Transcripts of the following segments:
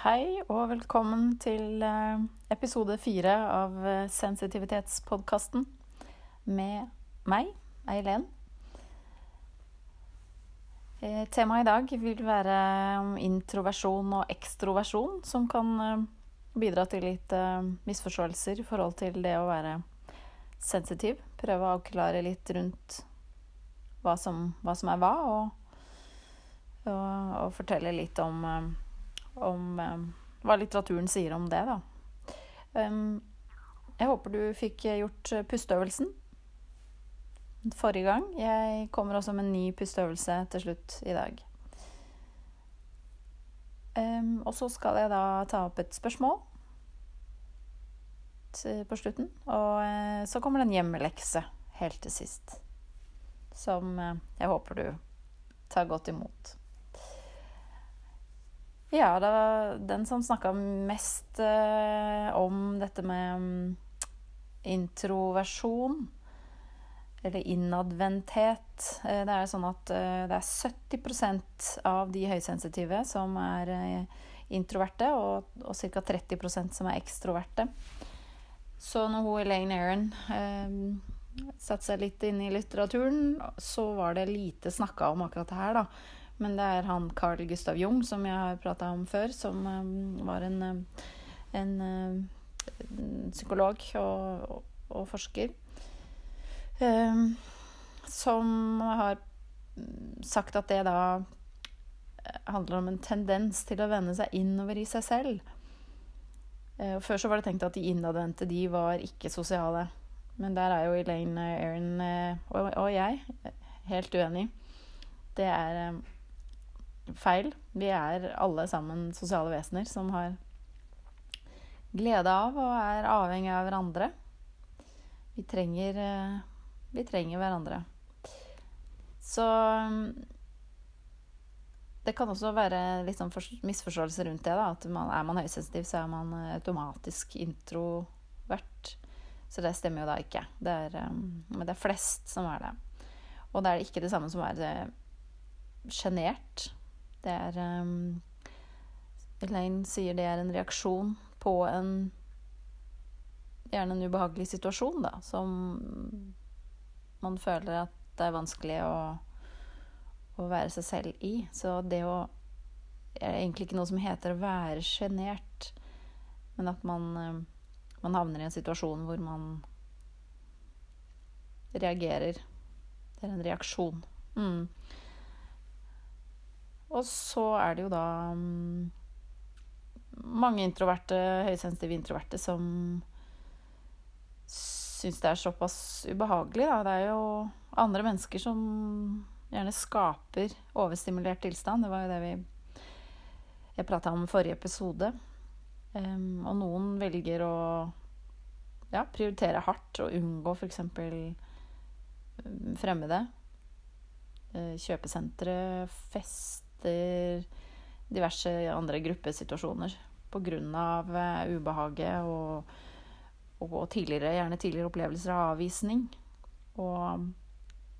Hei og velkommen til eh, episode fire av eh, Sensitivitetspodkasten med meg, Eileen. Eh, temaet i dag vil være introversjon og ekstroversjon, som kan bidra til litt misforståelser i forhold til det å være sensitiv. Prøve å avklare litt rundt hva som, hva som er hva, og, og, og fortelle litt om om um, hva litteraturen sier om det, da. Jeg håper du fikk gjort pusteøvelsen forrige gang. Jeg kommer også med en ny pusteøvelse til slutt i dag. Og så skal jeg da ta opp et spørsmål på slutten. Og uh, så kommer det en hjemmelekse helt til sist. Som uh, jeg håper du tar godt imot. Ja, det var den som snakka mest eh, om dette med um, introversjon. Eller innadvendthet. Eh, det er sånn at eh, det er 70% av de høysensitive som er eh, introverte, og, og ca. 30% som er ekstroverte. Så når hun Elaine Aron eh, satte seg litt inn i litteraturen, så var det lite snakka om akkurat det her, da. Men det er han Carl Gustav Jung, som jeg har prata om før, som um, var en, um, en, en, psykolog og, og, og forsker. Som har sagt at det da handler om en tendens til å vende seg innover i seg selv. Før så var det tenkt at de innadvendte de var ikke sosiale. Men der er jo Elaine uh, og, jeg helt uenig. Det er feil. Vi er alle sammen sosiale vesener som har glede av og er avhengig av hverandre. Vi trenger, eh, vi trenger hverandre. Så det kan også være litt sånn misforståelse rundt det. Da, at man, er man høysensitiv, så er man eh, automatisk introvert. Så det stemmer jo da ikke. Det er, eh, men det er flest som er det. Og det er ikke det samme som å være sjenert. Det er um, Elaine sier det er en reaksjon på en Gjerne en ubehagelig situasjon, da, som man føler at det er vanskelig å, å være seg selv i. Så det å er egentlig ikke noe som heter å være sjenert, men at man, man havner i en situasjon hvor man reagerer. Det er en reaksjon. Mm. Og så er det jo da um, mange introverte, høysensitive introverte som syns det er såpass ubehagelig. Da. Det er jo andre mennesker som gjerne skaper overstimulert tilstand. Det var jo det vi jeg prata om i forrige episode. Um, og noen velger å ja, prioritere hardt og unngå f.eks. fremmede. Uh, kjøpesentre, fest etter diverse andre gruppesituasjoner pga. Uh, ubehaget og, og tidligere, gjerne tidligere opplevelser av avvisning. Og,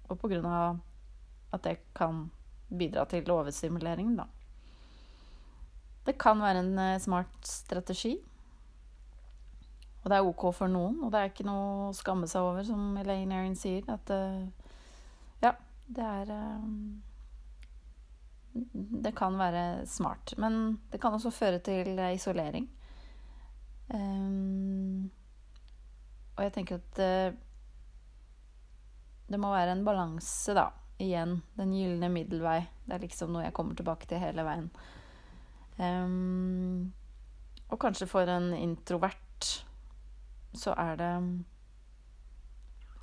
og pga. at det kan bidra til overstimulering, da. Det kan være en uh, smart strategi. Og det er OK for noen, og det er ikke noe å skamme seg over, som Elaine Aron sier. At uh, ja, det er det kan være smart. Men det kan også føre til isolering. Um, og jeg tenker at det, det må være en balanse, da. Igjen, den gylne middelvei. Det er liksom noe jeg kommer tilbake til hele veien. Um, og kanskje for en introvert så er det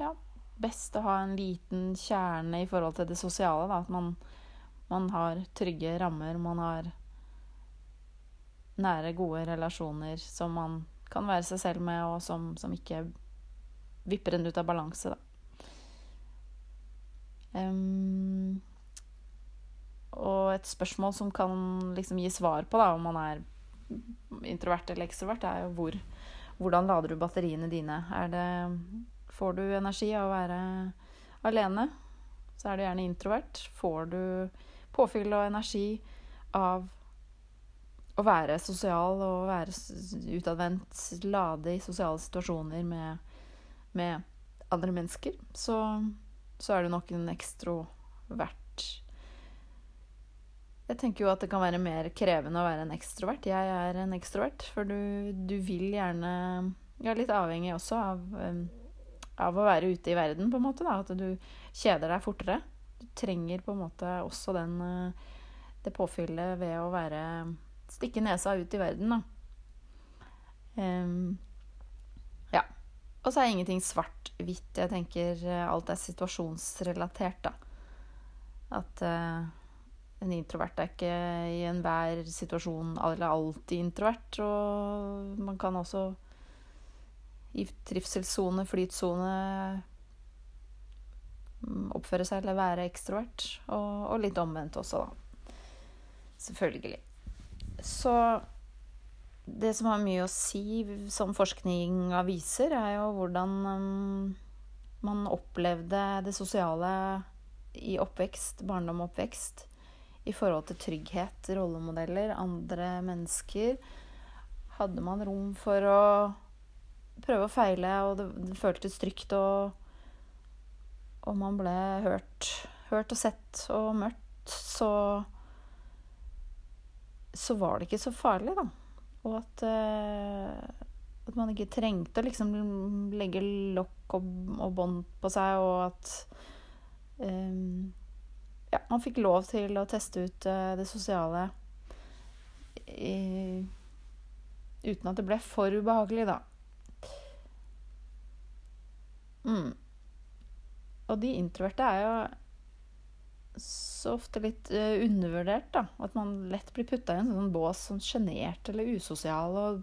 ja, best å ha en liten kjerne i forhold til det sosiale. Da. At man man har trygge rammer, man har nære, gode relasjoner som man kan være seg selv med, og som, som ikke vipper en ut av balanse, da. Um, og et spørsmål som kan liksom gi svar på da, om man er introvert eller ekstrovert, er jo hvor, hvordan lader du batteriene dine? Det, får du energi av å være alene, så er du gjerne introvert. Får du påfyll og energi av å være sosial og være utadvendt, lade i sosiale situasjoner med, med andre mennesker, så, så, er du nok en ekstrovert. Jeg tenker jo at det kan være mer krevende å være en ekstrovert. Jeg er en ekstrovert, for du, du vil gjerne er litt avhengig også av, av å være ute i verden, på en måte. Da. At du kjeder deg fortere. Du trenger på en måte også den, det påfyllet ved å være stikke nesa ut i verden, da. Um, ja. Og så er ingenting svart-hvitt. Jeg tenker eh, alt er situasjonsrelatert, da. At uh, en introvert er ikke i enhver situasjon eller alltid introvert. Og man kan også i trivselssone, flytsone oppføre seg eller være ekstrovert. Og, og litt omvendt også, da. Selvfølgelig. Så det som har mye å si, som forskninga viser, er jo hvordan um, man opplevde det sosiale i oppvekst, barndom og oppvekst, i forhold til trygghet, rollemodeller, andre mennesker. Hadde man rom for å prøve å feile, og det, det føltes trygt, og, og man ble hørt, hørt og sett og møtt, så så var det ikke så farlig, da. Og at, uh, at man ikke trengte å liksom legge lokk og, og bånd på seg, og at um, Ja, man fikk lov til å teste ut uh, det sosiale i, uten at det ble for ubehagelig, da. Mm. Og de introverte er jo så ofte litt uh, undervurdert, da. At man lett blir putta i en sånn bås som sjenert eller usosial. Og,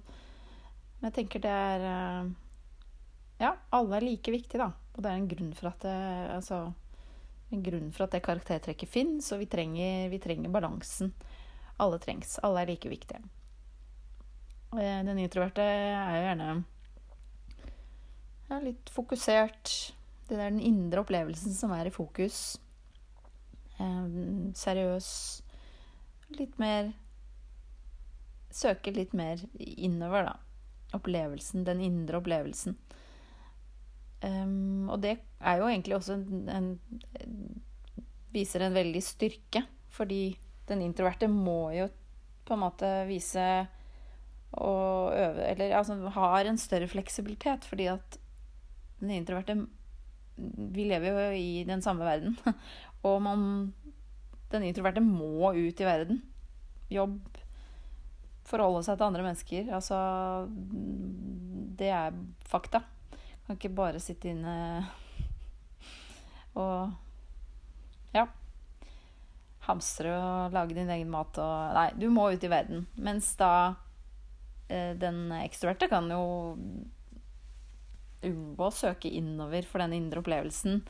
men jeg tenker det er uh, Ja, alle er like viktige, da. Og det er en grunn for at det, altså, en grunn for at det karaktertrekket fins, og vi trenger, vi trenger, balansen. Alle trengs. Alle er like viktige. Uh, den introverte er jo gjerne ja, litt fokusert. Det er den indre opplevelsen som er i fokus. Seriøs. Litt mer Søke litt mer innover, da. Opplevelsen. Den indre opplevelsen. Og det er jo egentlig også en, en, Viser en veldig styrke. Fordi den introverte må jo på en måte vise og øve Eller altså har en større fleksibilitet, fordi at den introverte Vi lever jo i den samme verden. Og man Den introverte må ut i verden. Jobb. Forholde seg til andre mennesker. Altså Det er fakta. Kan ikke bare sitte inne og Ja. Hamstre og lage din egen mat og Nei, du må ut i verden. Mens da eh, den ekstroverte kan jo unngå å søke innover for den indre opplevelsen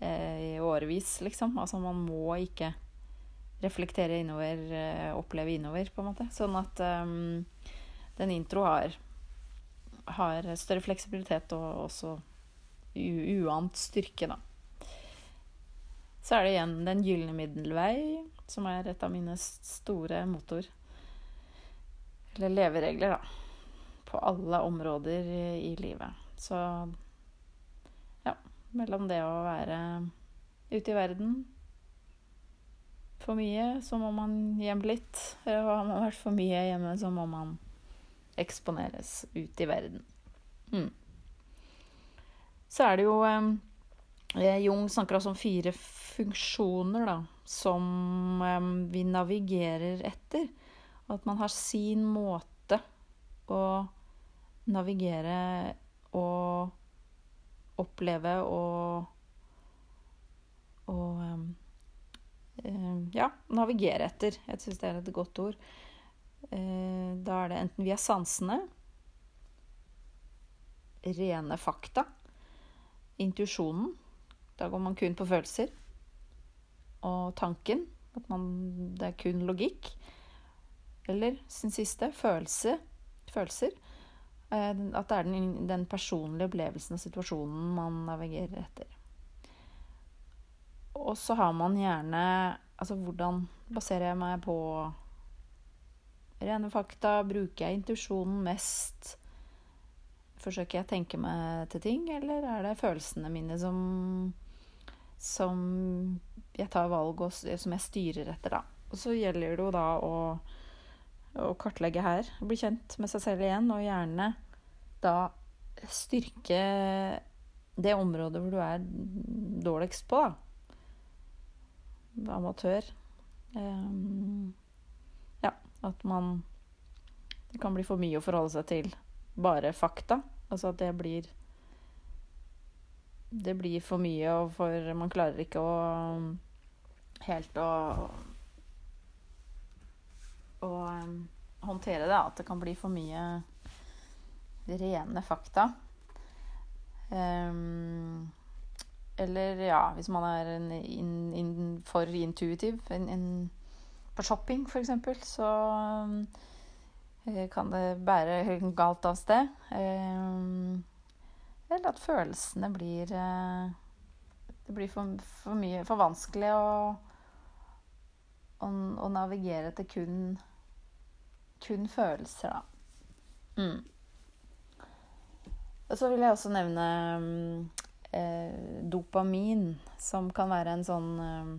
Eh, i årevis, liksom. Altså man må ikke reflektere innover, eh, oppleve innover, på en måte. Sånn at um, den intro har, har større fleksibilitet og også uant styrke, da. Så er det igjen Den gylne middelvei, som er et av mine store motor. Eller leveregler, da. På alle områder i livet. Så ja, mellom det å være ute i verden for mye, så må man hjem litt. Eller har man vært for mye hjemme, så må man eksponeres ut i verden. Mm. Så er det jo eh, Jung snakker også om fire funksjoner da, som eh, vi navigerer etter. At man har sin måte å navigere og oppleve og og um, ja, navigere etter. Jeg syns det er et godt ord. Uh, da er det enten via sansene, rene fakta, intuisjonen Da går man kun på følelser. Og tanken. At man, det er kun logikk. Eller sin siste følelse, følelser. Eh, at det er den, den personlige opplevelsen og situasjonen man navigerer etter. Og så har man gjerne Altså hvordan baserer jeg meg på rene fakta? Bruker jeg intuisjonen mest? Forsøker jeg å tenke meg til ting, eller er det følelsene mine som, som jeg tar valg og som jeg styrer etter, da? Og så gjelder det jo da å, å kartlegge her, bli kjent med seg selv igjen, og gjerne da styrke det området hvor du er dårligst på, da. Amatør. Um, ja, at man Det kan bli for mye å forholde seg til bare fakta. Altså at det blir Det blir for mye, og for man klarer ikke å helt å å um, håndtere det. At det kan bli for mye rene fakta. Um, eller ja, hvis man er in, in, for intuitiv in, på shopping, f.eks., så um, kan det bære galt av sted. Um, eller at følelsene blir uh, Det blir for, for, mye For vanskelig å, å, å navigere til kun, kun følelser, da. Mm. Og så vil jeg også nevne eh, dopamin, som kan være en sånn eh,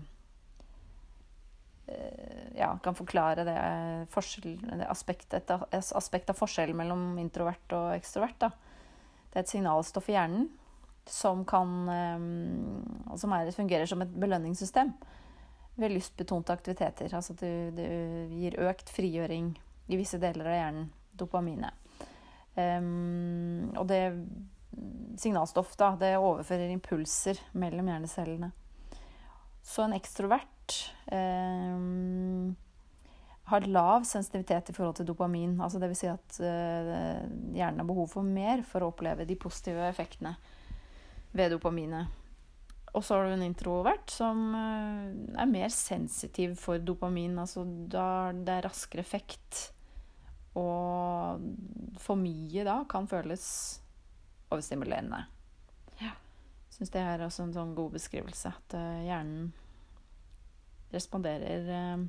Ja, kan forklare det, det aspektet, et aspekt av forskjellen mellom introvert og ekstrovert. Da. Det er et signalstoff i hjernen som kan eh, Som er, fungerer som et belønningssystem ved lystbetonte aktiviteter. Altså at det, gir økt frigjøring i visse deler av hjernen. Dopaminet. Um, og det signalstoff da, det overfører impulser mellom hjernecellene. Så en ekstrovert um, har lav sensitivitet i forhold til dopamin. Altså vil si at uh, hjernen har behov for mer for å oppleve de positive effektene ved dopaminet. Og så har du en introvert som uh, er mer sensitiv for dopamin. Altså da det er raskere effekt og for mye da kan føles overstimulerende. Ja. Syns det er også en sånn god beskrivelse. At uh, hjernen responderer uh,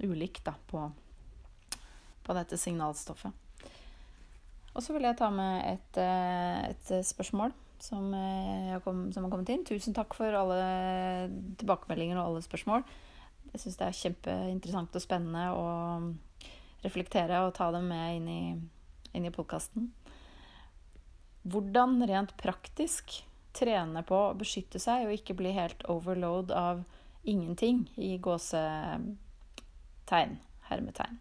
ulikt da, på, på, dette signalstoffet. Og så vil jeg ta med et, uh, et spørsmål som, kom, som, har kommet inn. Tusen takk for alle tilbakemeldinger og alle spørsmål. Jeg syns det er kjempeinteressant og spennende. og reflektere og ta dem med inn i, i podkasten. Hvordan rent praktisk trene på å beskytte seg og ikke bli helt overload av ingenting i gåsetegn, hermetegn.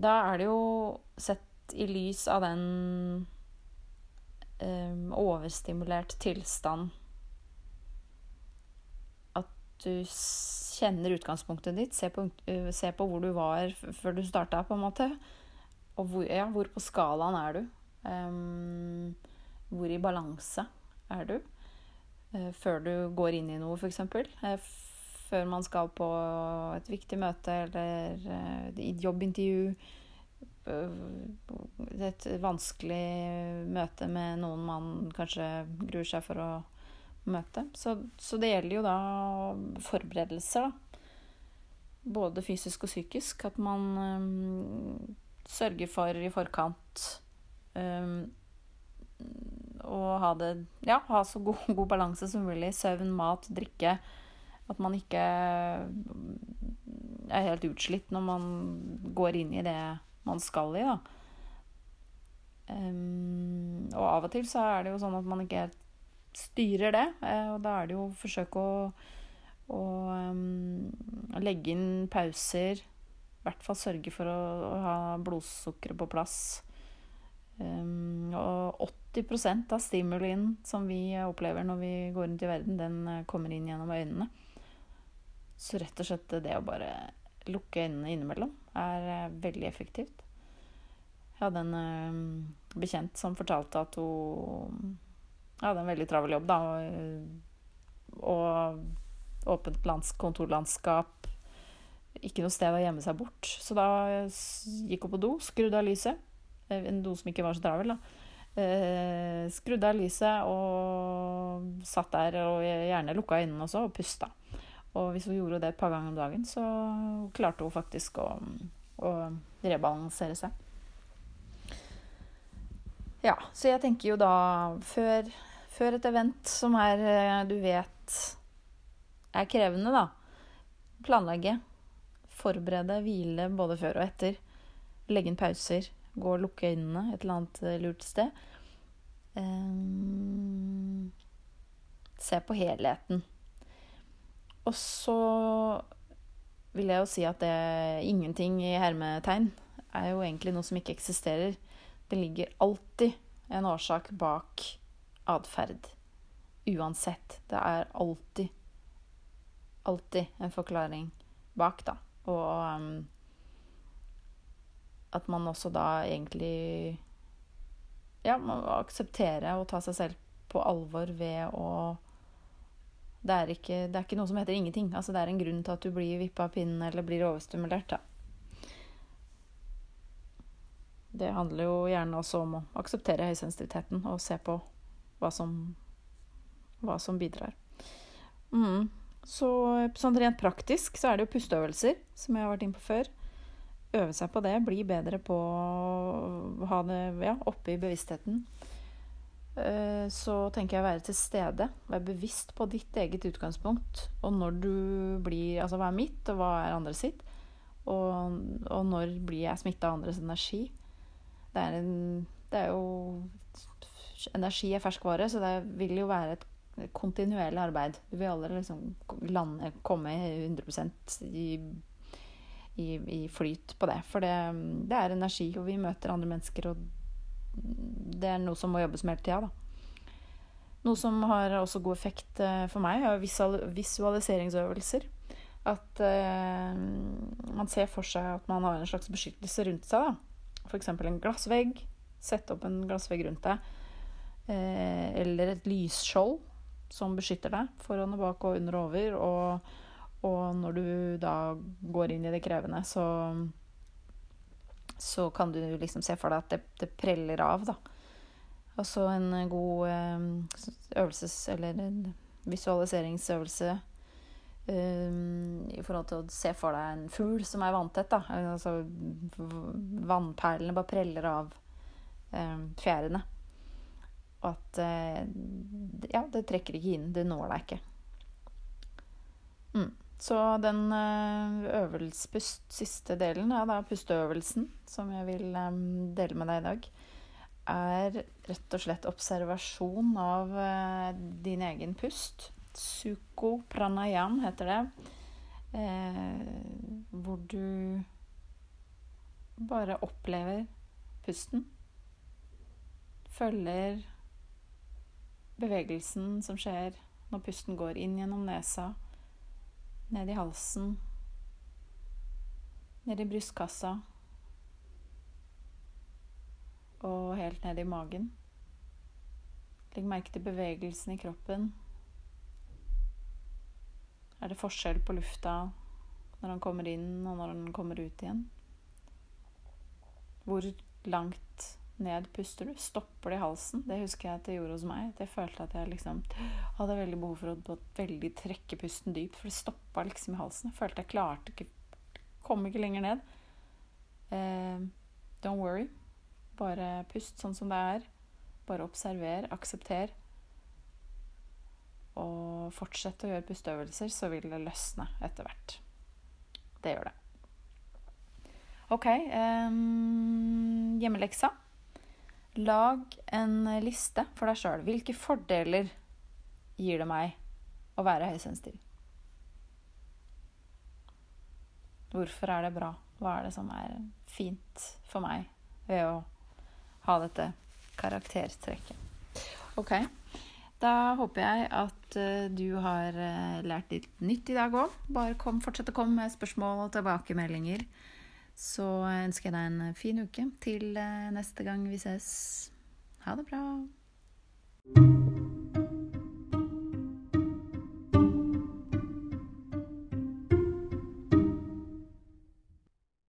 Da er det jo sett i lys av den um, overstimulert tilstand du kjenner utgangspunktet ditt, se på, uh, se på hvor du var før du starta, på en måte. Og hvor, ja, hvor på skalaen er du? Um, hvor i balanse er du? Uh, før du går inn i noe, f.eks. Uh, før man skal på et viktig møte eller uh, jobbintervju. Et vanskelig møte med noen man kanskje gruer seg for å møte. Så, så, det gjelder jo da forberedelser. Både fysisk og psykisk. At man um, sørger for i forkant um, å ha det Ja, ha så god, god, balanse som mulig. Søvn, mat, drikke. At man ikke er helt utslitt når man går inn i det man skal i, da. Um, og av og til så er det jo sånn at man ikke helt styrer det. Eh, og da er det jo å forsøke å, å um, legge inn pauser. I hvert fall sørge for å, å ha blodsukkeret på plass. Um, og 80% av stimulien som vi opplever når vi går rundt i verden, den eh, kommer inn gjennom øynene. Så rett og slett det å bare lukke øynene innimellom er veldig effektivt. Jeg hadde en um, bekjent som fortalte at hun jeg hadde en veldig travel jobb, da. Og, og åpent lands, kontorlandskap. Ikke noe sted å gjemme seg bort. Så da gikk hun på do, skrudde av lyset. Eh, en do som ikke var så travel, da. Eh, skrudde av lyset og satt der og gjerne lukka øynene også og pusta. Og hvis hun gjorde det et par ganger om dagen, så klarte hun faktisk å, å rebalansere seg. Ja, så jeg tenker jo da før, før et event som er eh, du vet er krevende, da. Planlegge. Forberede, hvile både før og etter. Legge inn pauser. Gå og lukke øynene et eller annet eh, lurt sted. Um, se på helheten. Og så vil jeg jo si at det ingenting i hermetegn er jo egentlig noe som ikke eksisterer. Det ligger alltid en årsak bak atferd. Uansett. Det er alltid Alltid en forklaring bak, da. Og um, at man også da egentlig Ja, man må akseptere å ta seg selv på alvor ved å det er, ikke, det er ikke noe som heter ingenting. Altså, det er en grunn til at du blir vippa av pinnen eller blir overstimulert. Da. Det handler jo gjerne også om å akseptere høysensitiviteten og se på hva som, hva som bidrar. Mm. Så sånn rent praktisk så er det jo pusteøvelser, som jeg har vært inne på før. Øve seg på det, bli bedre på å ha det ja, oppe i bevisstheten. Eh, så tenker jeg å være til stede, være bevisst på ditt eget utgangspunkt. Og når du blir Altså hva er mitt, og hva er andre sitt? Og, og når blir jeg smitta av andres energi? Det er, en, det er jo Energi er ferskvare, så det vil jo være et kontinuerlig arbeid. Du vil aldri liksom lande, komme 100 i, i, i, flyt på det. For det, det, er energi, og vi møter andre mennesker, og det er noe som må jobbes med hele tida, da. Noe som har også god effekt eh, for meg, er visualiseringsøvelser. At uh, man ser for seg at man har en slags beskyttelse rundt seg. da f.eks. en glassvegg. Sett opp en glassvegg rundt deg. Eh, eller et lysskjold som beskytter deg foran og bak og under og over. Og, og når du da går inn i det krevende, så så kan du liksom se for deg at det, det preller av, da. Altså en god eh, øvelses... Eller en visualiseringsøvelse Um, I forhold til å se for deg en fugl som er vanntett. da, altså Vannperlene bare preller av um, fjærene. Og at uh, Ja, det trekker ikke inn. Det når deg ikke. Mm. Så den uh, øvelsespust, siste delen, ja, da pusteøvelsen, som jeg vil um, dele med deg i dag, er rett og slett observasjon av din egen pust. Suko pranayam heter det. Eh, hvor du bare opplever pusten. Følger bevegelsen som skjer når pusten går inn gjennom nesa, ned i halsen, ned i brystkassa og helt ned i magen. Legg merke til bevegelsen i kroppen. Er det forskjell på lufta når han kommer inn, og når han kommer ut igjen? Hvor langt ned puster du? Stopper det i halsen? Det husker jeg at det gjorde hos meg. Jeg følte at jeg liksom hadde veldig behov for å veldig trekke pusten dypt, for det stoppa liksom i halsen. Jeg følte jeg klarte ikke Kom ikke lenger ned. Eh, don't worry. Bare pust sånn som det er. Bare observer, aksepter og fortsett å gjøre pusteøvelser, så vil det løsne etter hvert. Det gjør det. OK. Um, hjemmeleksa. Lag en liste for deg sjøl. Hvilke fordeler gir det meg å være høysensitiv? Hvorfor er det bra? Hva er det som er fint for meg ved å ha dette karaktertrekket? OK. Da håper jeg at uh, du har uh, lært litt nytt i dag òg. Bare kom, fortsett å komme med spørsmål og tilbakemeldinger. Så ønsker jeg deg en fin uke til uh, neste gang vi ses. Ha det bra.